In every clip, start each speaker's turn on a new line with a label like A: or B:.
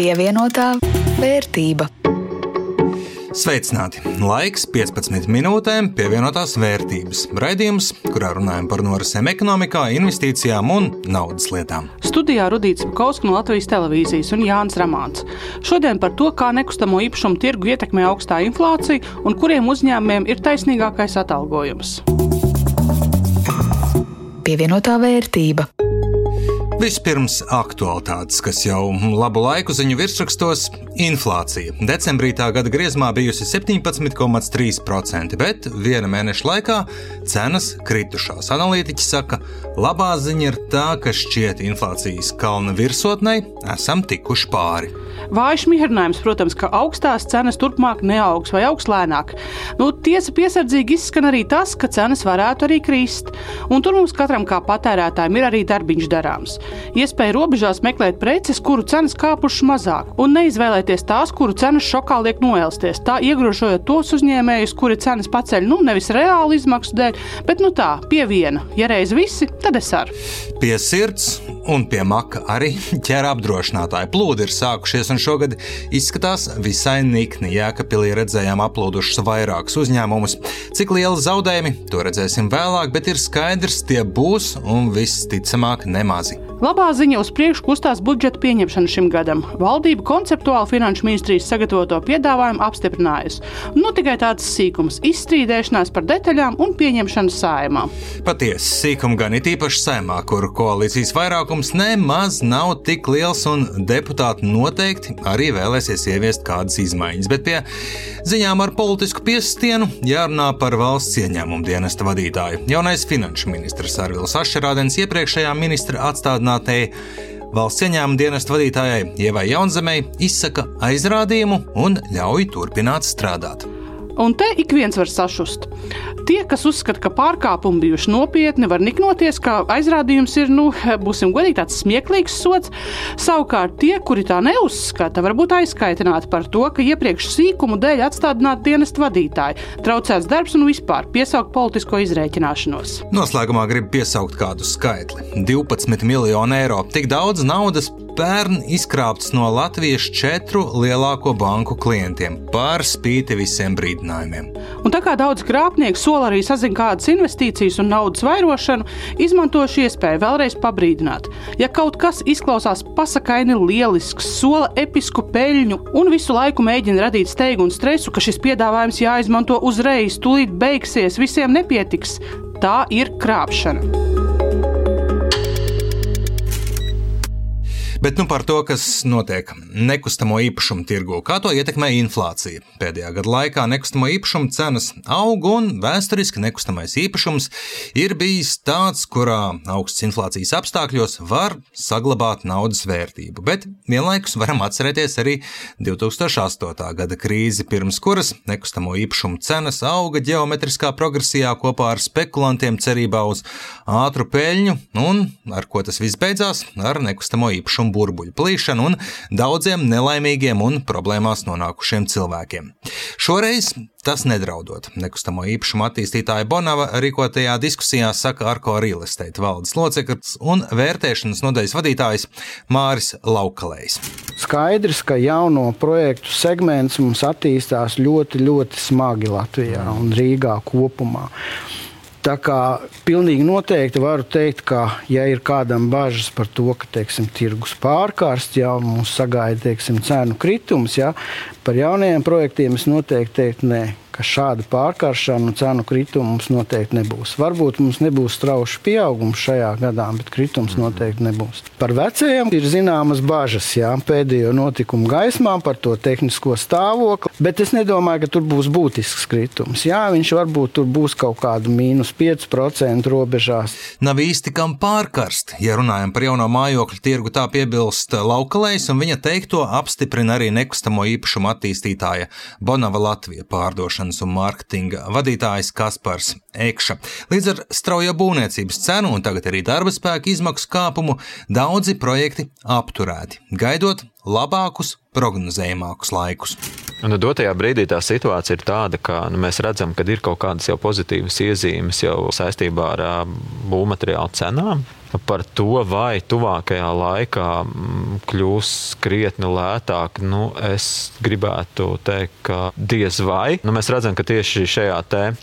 A: Pievienotā vērtība.
B: Sveicināti! Laiks 15 minūtēm pievienotās vērtības. Raidījums, kurā runājam par norisēm ekonomikā, investīcijām un naudas lietām.
C: Studijā Rudīts Pakauska no Latvijas televīzijas un Jānis Ramāns. Šodien par to, kā nekustamo īpašumu tirgu ietekmē augstā inflācija un kuriem uzņēmumiem ir taisnīgākais atalgojums.
A: Pievienotā vērtība.
B: Vispirms aktualitātes, kas jau labu laiku ziņu virsrakstos - inflācija. Decembrī tā gada griezumā bijusi 17,3%, bet viena mēneša laikā cenas kritušās. Analītiķi saka, labā ziņa ir tā, ka šķiet inflācijas kalna virsotnei esam tikuši pāri.
C: Vājš mihrinājums, protams, ka augstās cenas turpmāk neaugs vai augs lēnāk. Nu, tiesa piesardzīgi izskan arī tas, ka cenas varētu arī krist. Un tur mums katram kā patērētājam ir arī darbiņš darāms. Iespēja robežās meklēt preces, kuru cenas kāpušas mazāk, un neizvēlēties tās, kuru cenas šokā liek noēlsties. Tā iegrožojot tos uzņēmējus, kuri cenas paceļ nu nevis reāli izmaksu dēļ, bet nu tā, pie viena. Ja reiz visi, tad es arī.
B: Pie sirds un pie maka arī ķēra apdrošinātāji plūdi ir sākušies, un šogad izskatās visai nikni. Jēkabīlī redzējām aplūdušas vairākus uzņēmumus. Cik lieli zaudējumi, to redzēsim vēlāk, bet ir skaidrs, tie būs un visticamāk nemazi.
C: Labā ziņa uz priekšu kustās budžeta pieņemšana šim gadam. Valdība konceptuāli Finanšu ministrijas sagatavoto piedāvājumu apstiprinājusi. Nu, tikai tāds sīkums - izstrīdēšanās par detaļām un pieņemšanu sājumā.
B: Patiesi sīkumi gan it īpaši saimā, kur koalīcijas vairākums nemaz nav tik liels, un deputāti noteikti arī vēlēsies ieviest kādas izmaiņas. Bet pie ziņām ar politisku piestienu jārunā par valsts ieņēmumu dienesta vadītāju. Jaunais finanšu ministrs Arvils Ašerādens iepriekšējā ministra atstādināja apstādinātēji valsts ieņēmuma dienesta vadītājai Ievai Jaunzemei izsaka aizrādījumu un ļauj turpināt strādāt.
C: Un te ik viens var sašust. Tie, kas uzskata, ka pārkāpumi bijuši nopietni, var niknoties, ka aizrādījums ir, nu, būsim godīgi, tāds smieklīgs sots. Savukārt tie, kuri tā neuzskata, var būt aizkaitināti par to, ka iepriekš sīkumu dēļ atstādināti dienestu vadītāji, traucēts darbs un vispār piesaukt politisko izrēķināšanos.
B: Noslēgumā gribu piesaukt kādu skaitli - 12 miljonu eiro. Tik daudz naudas pērn izkrāpts no Latvijas četru lielāko banku klientiem par spīti visiem brīdinājumiem.
C: Un tā kā daudz krāpnieku sola arī sazina kādas investīcijas un naudas vairošanu, izmanto šī iespēju vēlreiz pabrīdināt. Ja kaut kas izklausās pasakaini lielisks, sola episku peļņu un visu laiku mēģina radīt steigu un stresu, ka šis piedāvājums jāizmanto uzreiz, tūlīt beigsies, visiem nepietiks, tā ir krāpšana.
B: Bet nu par to, kas notiek nekustamo īpašumu tirgu, kā to ietekmē inflācija. Pēdējā gada laikā nekustamo īpašumu cenas aug, un vēsturiski nekustamais īpašums ir bijis tāds, kurā augsts inflācijas apstākļos var saglabāt naudas vērtību. Bet vienlaikus varam atcerēties arī 2008. gada krīzi, pirms kuras nekustamo īpašumu cenas auga geometriskā progresijā kopā ar spekulantiem cerībā uz ātru peļņu, un ar ko tas viss beidzās? Ar nekustamo īpašumu un burbuļu plīšanu un daudziem nelaimīgiem un problēmās nonākušiem cilvēkiem. Šoreiz tas nedraudot. Nekustamo īpašumu attīstītāja Bonava rīkotajā diskusijā saka Arko Real Estate valdes loceklis un vērtēšanas nodaļas vadītājs Māris Laukalējs.
D: Skaidrs, ka jauno projektu segments mums attīstās ļoti, ļoti smagi Latvijā un Rīgā kopumā. Tā kā pilnīgi noteikti varu teikt, ka, ja ir kādam bažas par to, ka teiksim, tirgus pārkārst, jau mums sagaida teiksim, cenu kritums, ja, par jaunajiem projektiem es noteikti teiktu, nē, ka šāda pārkaršana un cenu krituma mums noteikti nebūs. Varbūt mums nebūs strauši pieaugums šajā gadā, bet kritums noteikti nebūs. Par vecajiem ir zināmas bažas jā, pēdējo notikumu gaismā par to tehnisko stāvokli, bet es nedomāju, ka tur būs būtisks kritums. Jā, viņš varbūt tur būs kaut kāda mīnus 5% robežās.
B: Nav īsti kam pārkarst. Ja runājam par jauno mājokļu tirgu, tā piebilst Laukalējs, un viņa teikto apstiprina arī nekustamo īpašumu attīstītāja Bonava Latvija pārdošana ražošanas un mārketinga vadītājs Kaspars Ekša. Līdz ar straujo būvniecības cenu un tagad arī darba spēka izmaksu kāpumu daudzi projekti apturēti, gaidot labākus, prognozējamākus laikus.
E: Un dotajā brīdī tā situācija ir tāda, ka nu, mēs redzam, ka ir kaut kādas jau pozitīvas iezīmes jau saistībā ar būvmateriālu cenām. Par to, vai tuvākajā laikā mm, kļūs krietni lētāk, nu, es gribētu teikt, ka diez vai. Nu, mēs redzam, ka tieši šajā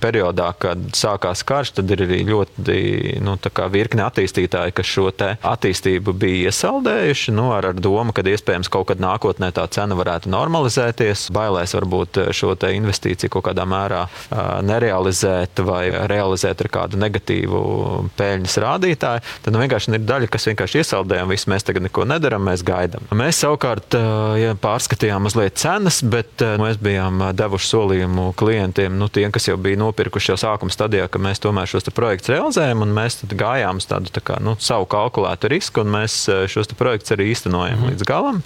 E: periodā, kad sākās karš, tad ir arī ļoti nu, virkni attīstītāji, kas šo attīstību bija iesaldējuši nu, ar, ar domu, ka iespējams kaut kad nākotnē tā cena varētu normalizēties. Bailēs varbūt šo investīciju kaut kādā mērā nerealizēt vai realizēt ar kādu negatīvu peļņas rādītāju. Tad nu, vienkārši ir daļa, kas vienkārši iesaldējam, visu mēs tagad neko nedaram, mēs gaidām. Mēs savukārt ja pārskatījām mazliet cenas, bet mēs bijām devuši solījumu klientiem, nu, tiem, kas jau bija nopirkuši jau sākuma stadijā, ka mēs tomēr šos projektus realizējam, un mēs gājām uz tādu tā kā, nu, savu kalkulētu risku, un mēs šos projektus arī īstenojam mm -hmm. līdz galam.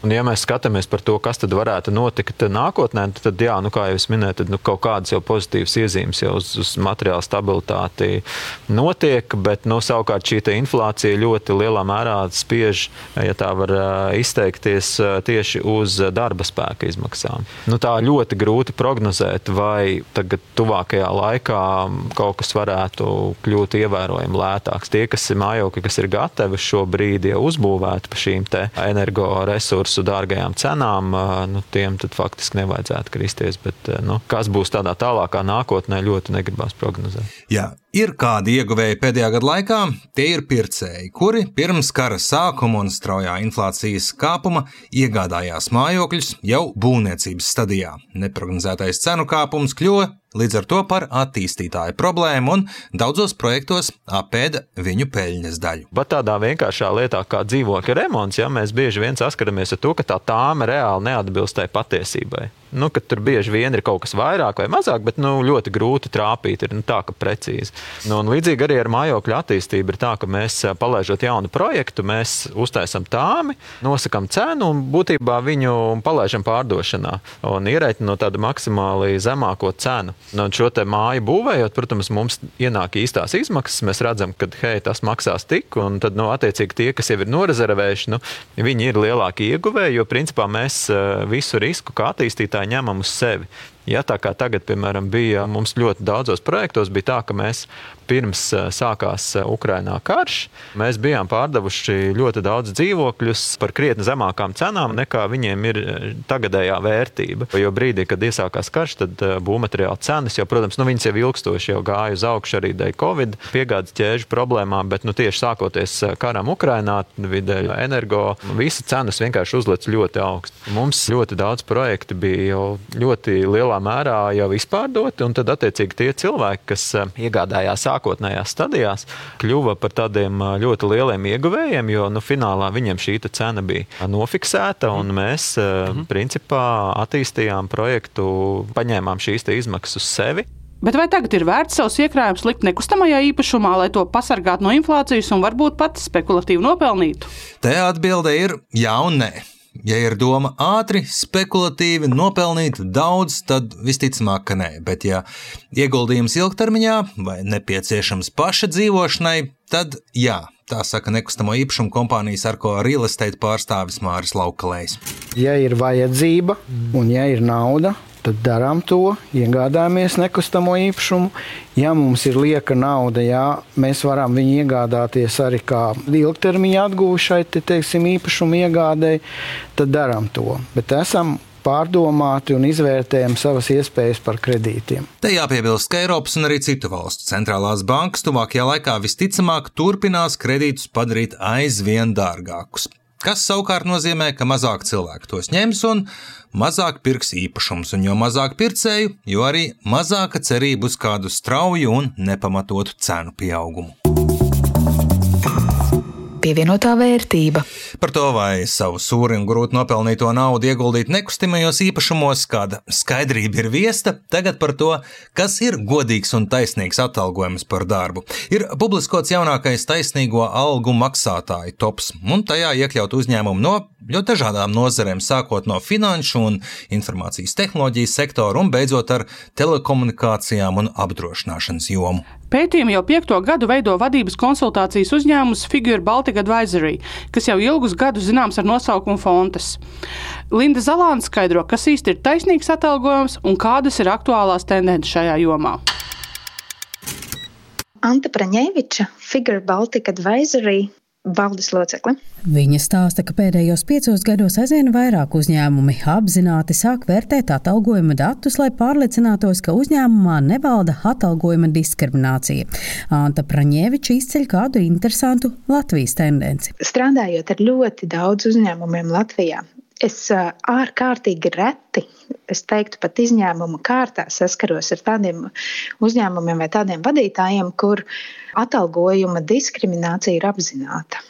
E: Un, ja mēs skatāmies par to, kas tad varētu notikt nākotnē, tad, jā, nu, kā jau es minēju, tad, nu, kaut kādas jau pozitīvas iezīmes jau uz, uz materiāla stabilitāti notiek, bet nu, savukārt šī inflācija ļoti lielā mērā spiež, ja tā var izteikties, tieši uz darba spēka izmaksām. Nu, tā ļoti grūti prognozēt, vai tagad tuvākajā laikā kaut kas varētu kļūt ievērojami lētāks. Tie, kas ir mājokļi, kas ir gatavi šobrīd jau uzbūvēt pa šīm energoresursiem, resursu dārgajām cenām, nu, tiem faktiski nevajadzētu kristies. Bet, nu, kas būs tādā tālākā nākotnē, ļoti negribās prognozēt.
B: Jā. Ir kādi ieguvēji pēdējā gada laikā, tie ir pircēji, kuri pirms kara sākuma un straujā inflācijas kāpuma iegādājās mājokļus jau būvniecības stadijā. Neprognozētais cenu kāpums kļuva līdz ar to par attīstītāju problēmu un daudzos projektos apēda viņu peļņas daļu.
E: Bet tādā vienkāršā lietā, kā dzīvokļa remonts, ja mēs bieži vien saskaramies ar to, ka tā tāma reāli neatbilst tai patiesībai nu, tur bieži vien ir kaut kas vairāk vai mazāk, bet nu, ļoti grūti trāpīt. Ir nu, tā, ka precīzi. Nu, līdzīgi arī ar mājokļu attīstību ir tā, ka mēs palaižot jaunu projektu, mēs uztaisām tāmi, nosakām cenu un būtībā viņu palaidām pārdošanā un ierēķinām no tādu maksimāli zemāko cenu. Nu, šo māju būvējot, protams, mums ienāk īstās izmaksas. Mēs redzam, ka hei, tas maksās tik, un tad, nu, attiecīgi, tie, kas jau ir norezervējuši, nu, viņi ir lielākie ieguvēji, jo principā mēs visu risku kā attīstītāji tā ņemam uz sevi. Ja tā kā tagad, piemēram, bija mums ļoti daudzos projektos, bija tā, ka mēs pirms eh, sākās eh, Ukrainā karš, mēs bijām pārdevuši ļoti daudz dzīvokļus par krietni zemākām cenām, nekā viņiem ir eh, tagadējā vērtība. Jo brīdī, kad iesākās karš, tad būvmateriāla cenas jau, protams, nu, viņas jau ilgstoši jau gāja uz augšu arī dēļ Covid piegādes ķēžu problēmām, bet nu, tieši sākoties karam Ukrainā, vidēļ energo, visas cenas vienkārši uzlec ļoti augstu. Mums ļoti daudz projektu bija jau ļoti lielā mērā jau izpārdoti, un tad attiecīgi tie cilvēki, kas iegādājās sākumā, sākotnējās stadijās kļuva par tādiem ļoti lieliem ieguvējiem, jo nu, finālā viņiem šī cena bija nofiksēta, un mhm. mēs mhm. principā attīstījām projektu, paņēmām šīs izmaksas uz sevi.
C: Bet vai tagad ir vērts savus iekrājumus likt nekustamajā īpašumā, lai to pasargātu no inflācijas un varbūt pat spekulatīvi nopelnītu?
B: Te atbilde ir jā un nē. Ja ir doma ātri, spekulatīvi nopelnīt daudz, tad visticamāk, ka nē. Bet, ja ieguldījums ilgtermiņā vai nepieciešams paša dzīvošanai, tad jā. Tā saka nekustamo īpašumu kompānijas Arko Real Estate pārstāvis Māris Laukalējs.
D: Ja ir vajadzība un ja ir nauda, tad darām to, iegādājamies nekustamo īpašumu. Ja mums ir lieka nauda, jā, mēs varam viņu iegādāties arī kā ilgtermiņa atgūšai, te, teiksim, īpašumu iegādēji, tad darām to. Bet esam pārdomāti un izvērtējam savas iespējas par kredītiem.
B: Te jāpiebilst, ka Eiropas un arī citu valstu centrālās bankas tuvākajā laikā visticamāk turpinās kredītus padarīt aizvien dārgākus kas savukārt nozīmē, ka mazāk cilvēku tos ņems un mazāk pirks īpašumus, un jo mazāk pircēju, jo arī mazāka cerība uz kādu strauju un nepamatotu cenu pieaugumu
A: pievienotā vērtība.
B: Par to, vai savu sūri un grūti nopelnīto naudu ieguldīt nekustamajos īpašumos, kāda skaidrība ir viesta, tagad par to, kas ir godīgs un taisnīgs atalgojums par darbu. Ir publiskots jaunākais taisnīgo algu maksātāju tops, un tajā iekļaut uzņēmumu no ļoti dažādām nozarēm, sākot no finanšu un informācijas tehnoloģijas sektora un beidzot ar telekomunikācijām un apdrošināšanas jomu.
C: Pētījumu jau piekto gadu veido vadības konsultācijas uzņēmums Figure Baltic Advisory, kas jau ilgus gadus zināms ar nosaukumu Fontes. Linda Zalāna skaidro, kas īsti ir taisnīgs atalgojums un kādas ir aktuālās tendences šajā jomā.
F: Anta Praņēviča, Figure Baltica Advisory valdes locekli.
G: Viņa stāsta, ka pēdējos piecos gados aizvien vairāk uzņēmumi apzināti sāk vērtēt atalgojuma datus, lai pārliecinātos, ka uzņēmumā nevalda atalgojuma diskriminācija. Anta Praņēviča izceļ kādu interesantu Latvijas tendenci.
F: Strādājot ar ļoti daudz uzņēmumiem Latvijā, es ārkārtīgi reti, es teiktu, pat izņēmuma kārtā saskaros ar tādiem uzņēmumiem vai tādiem vadītājiem, kur atalgojuma diskriminācija ir apzināta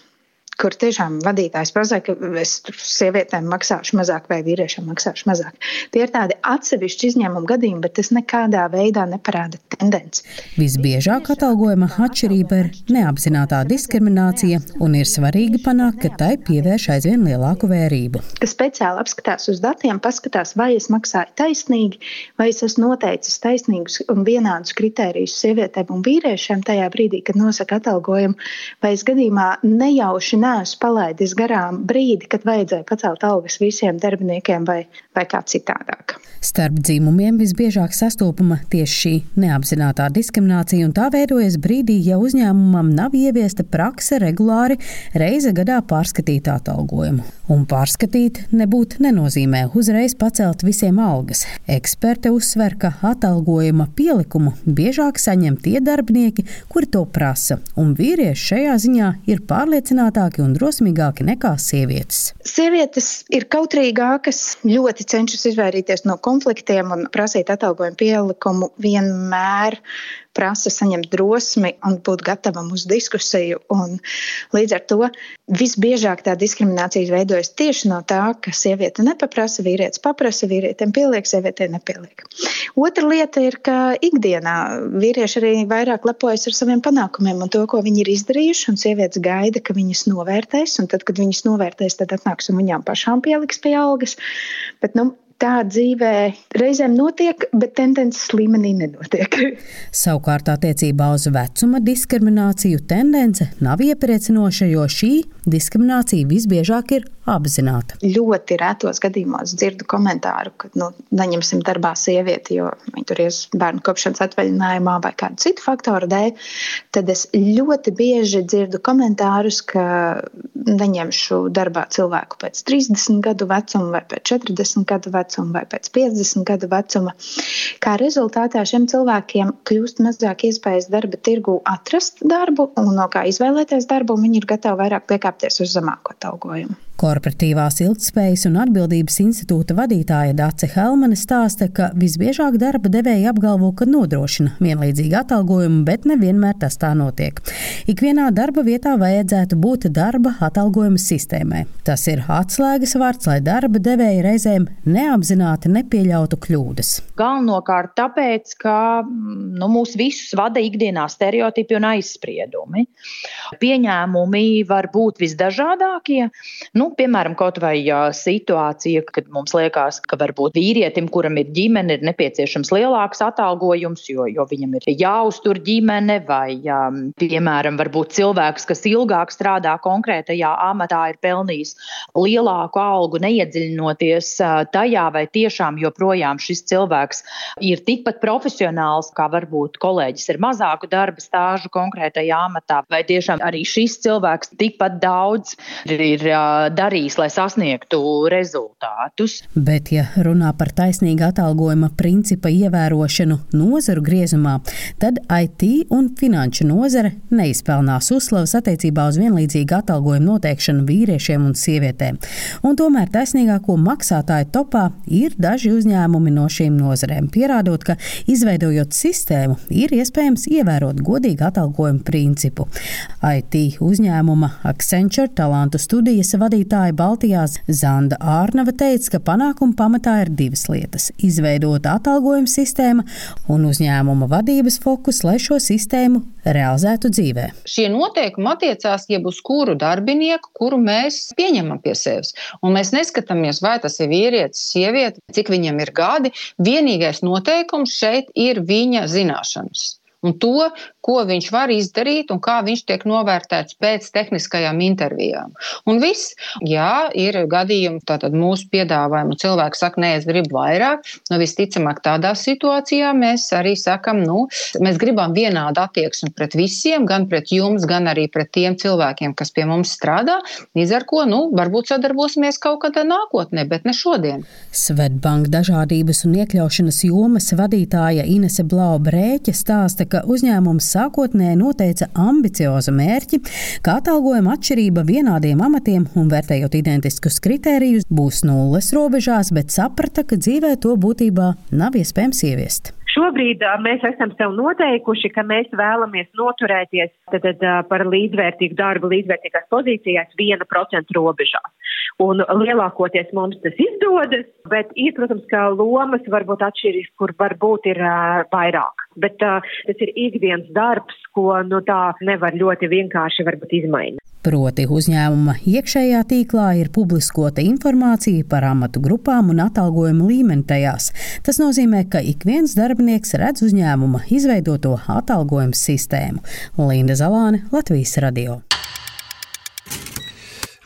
F: kur tiešām vadītājs pasaka, ka es sievietēm maksāšu mazāk vai vīriešiem maksāšu mazāk. Tie ir tādi atsevišķi izņēmumi gadījumi, bet tas nekādā veidā neparāda tendenci.
G: Visbiežāk atalgojuma atšķirība ir neapzinātā diskriminācija, un ir svarīgi panākt, ka tai pievērš aizvien lielāku vērību.
F: Kas speciāli apskatās uz datiem, paskatās, vai es maksāju taisnīgi, vai es esmu noteicis taisnīgus un vienādus kritērijus sievietēm un vīriešiem tajā brīdī, kad nosaka atalgojumu, vai es gadījumā nejauši ne neesmu palaidis garām brīdi, kad vajadzēja pacelt algas visiem darbiniekiem vai, vai kā citādāk.
G: Starp dzimumiem visbiežāk sastopama tieši šī neapzinātā diskriminācija, un tā veidojas brīdī, ja uzņēmumam nav ieviesta prakse regulāri reize gadā pārskatīt atalgojumu. Un pārskatīt nebūtu nenozīmē uzreiz pacelt visiem algas. Eksperte uzsver, ka atalgojuma pielikumu biežāk saņem tie darbinieki, kuri to prasa, un vīrieši šajā ziņā ir pārliecinātāki un drosmīgāki nekā sievietes.
F: Sievietes ir kautrīgākas, ļoti cenšas izvairīties no konfliktiem un prasīt atalgojumu pielikumu vienmēr prasa saņemt drosmi un būt gatavam uz diskusiju. Un līdz ar to visbiežāk tā diskriminācija veidojas tieši no tā, ka sieviete nepaprasa, vīrietis paprasa, vīrietim pieliek, sievietei nepieliek. Otra lieta ir, ka ikdienā vīrieši arī vairāk lepojas ar saviem panākumiem un to, ko viņi ir izdarījuši, un sievietes gaida, ka viņas novērtēs, un tad, kad viņas novērtēs, tad atnāks un viņām pašām pieliks pie algas. Bet, nu, tā dzīvē reizēm notiek, bet tendences līmenī nenotiek.
G: Savukārt, attiecībā uz vecuma diskrimināciju tendence nav iepriecinoša, jo šī diskriminācija visbiežāk ir apzināta.
F: Ļoti retos gadījumos dzirdu komentāru, ka nu, neņemsim darbā sievieti, jo viņa tur ies bērnu kopšanas atvaļinājumā vai kādu citu faktoru dēļ. Tad es ļoti bieži dzirdu komentārus, ka neņemšu darbā cilvēku pēc 30 gadu vecuma vai pēc 40 gadu vecuma vai pēc 50 gadu vecuma. Kā rezultātā šiem cilvēkiem kļūst mazāk iespējas darba tirgu atrast darbu un no kā izvēlēties darbu, un viņi ir gatavi vairāk piekāpties uz zemāko atalgojumu.
G: Korporatīvās ilgspējas un atbildības institūta vadītāja Dace Helmane stāsta, ka visbiežāk darba devēja apgalvo, ka nodrošina vienlīdzīgu atalgojumu, bet nevienmēr tas tā notiek. Ikvienā darba vietā vajadzētu būt darba atalgojuma sistēmai. Tas ir atslēgas vārds, lai darba devēja reizēm neapzināti nepieļautu kļūdas.
H: Galvenokārt tāpēc, ka nu, mūs visus vada ikdienā stereotipi un aizspriedumi. Pieņēmumi var būt visdažādākie. Nu, piemēram, kaut vai situācija, kad mums liekas, ka varbūt vīrietim, kuram ir ģimene, ir nepieciešams lielāks atalgojums, jo, jo viņam ir jāuztur ģimene, vai, piemēram, varbūt cilvēks, kas ilgāk strādā konkrētajā amatā, ir pelnījis lielāku algu, neiedziļinoties tajā, vai tiešām joprojām šis cilvēks ir tikpat profesionāls, kā varbūt kolēģis ar mazāku darba stāžu konkrētajā amatā, vai tiešām arī šis cilvēks tikpat daudz ir darījis, lai sasniegtu rezultātus.
G: Bet, ja runā par taisnīgu atalgojuma principa ievērošanu nozaru griezumā, tad IT un finanšu nozare neizpelnās uzslavas attiecībā uz vienlīdzīgu atalgojumu noteikšanu vīriešiem un sievietēm. Un tomēr taisnīgāko maksātāju topā ir daži uzņēmumi no šīm nozarēm, pierādot, ka izveidojot sistēmu, ir iespējams ievērot godīgu atalgojumu principu. IT uzņēmuma Accenture talantu studijas vadītāja vadītāja Baltijās Zanda Ārnava teica, ka panākuma pamatā ir divas lietas - izveidota atalgojuma sistēma un uzņēmuma vadības fokus, lai šo sistēmu realizētu dzīvē.
I: Šie noteikumi attiecās jau uz kuru darbinieku, kuru mēs pieņemam pie sevis. Un mēs neskatāmies, vai tas ir vīrietis, sieviete, cik viņam ir gadi. Vienīgais noteikums šeit ir viņa zināšanas. Un to, ko viņš var izdarīt un kā viņš tiek novērtēts pēc tehniskajām intervijām. Un viss, jā, ir gadījumi, tātad mūsu piedāvājumu cilvēki saka, nē, es gribu vairāk, nu visticamāk tādā situācijā mēs arī sakam, nu, mēs gribam vienādu attieksmi pret visiem, gan pret jums, gan arī pret tiem cilvēkiem, kas pie mums strādā, līdz ar ko, nu, varbūt sadarbosimies kaut kādā nākotnē, bet ne šodien.
G: Svetbank dažādības un iekļaušanas jomas vadītāja Inese Blau-Brēķa stāsta, ka uzņēmums sākotnēji noteica ambiciozu mērķi, ka atalgojuma atšķirība vienādiem amatiem un vērtējot identiskus kritērijus būs nulles robežās, bet saprata, ka dzīvē to būtībā nav iespējams ieviest.
J: Šobrīd mēs esam sev noteikuši, ka mēs vēlamies noturēties tad, tad, par līdzvērtīgu darbu līdzvērtīgās pozīcijās 1% robežās. Un lielākoties mums tas izdodas, bet ir, protams, ka lomas varbūt atšķirīgas, kur varbūt ir uh, vairāk. Bet uh, tas ir ikdienas darbs, ko nu, tā nevar ļoti vienkārši izmainīt.
G: Proti uzņēmuma iekšējā tīklā ir publiskota informācija par amatu grupām un atalgojumu līmeni tajās. Tas nozīmē, ka ik viens darbinieks redz uzņēmuma izveidoto atalgojumu sistēmu. Linda Zalāne, Latvijas radio.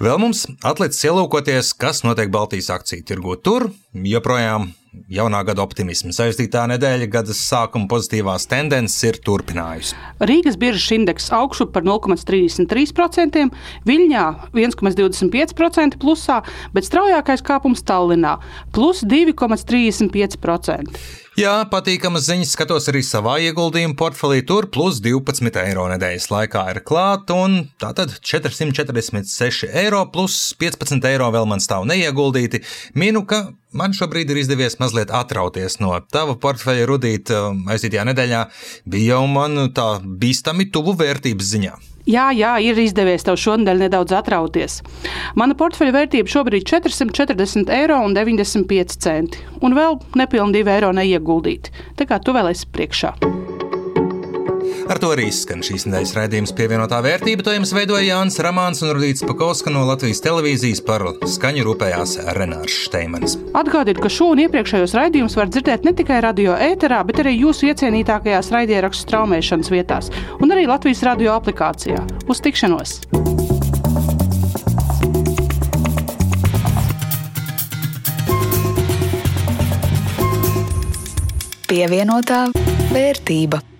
B: Vēl mums atlicis ielūkoties, kas notiek Baltijas akciju tirgu. Tur joprojām jaunā gada optimismu saistītā nedēļa gada sākuma pozitīvās tendences ir turpinājusi.
C: Rīgas biržas indeks augšu par 0,33%, Viļņā 1,25% plusā, bet straujākais kāpums Tallinā - plus 2,35%.
B: Jā, patīkamas ziņas skatos arī savā ieguldījuma portfelī. Tur plus 12 eiro nedēļas laikā ir klāt, un tātad 446 eiro plus 15 eiro vēl man stāv neieguldīti. Minu, ka man šobrīd ir izdevies mazliet atrauties no tava portfeļa, Rudīt, um, aizītajā nedēļā bija jau man tā bīstami tuvu vērtības ziņā.
C: Jā, jā, ir izdevies tev šonadēļ nedaudz atrauties. Mana portfeļa vērtība šobrīd ir 440,95 eiro, un vēl nepilnīgi 2 eiro neieguldīti. Tā kā tu vēl esi priekšā.
B: Ar to arī skan šīs nedēļas raidījums pievienotā vērtība. To jums veidoja Jānis Ramāns un Rudīts Pakauska no Latvijas televīzijas par skaņu rūpējās Renārs Šteimanis.
C: Atgādīt, ka šo un iepriekšējos raidījumus var dzirdēt ne tikai radio ēterā, bet arī jūsu iecienītākajās raidierakstu straumēšanas vietās un arī Latvijas radio aplikācijā. Uz tikšanos!
A: Pievienotā vērtība.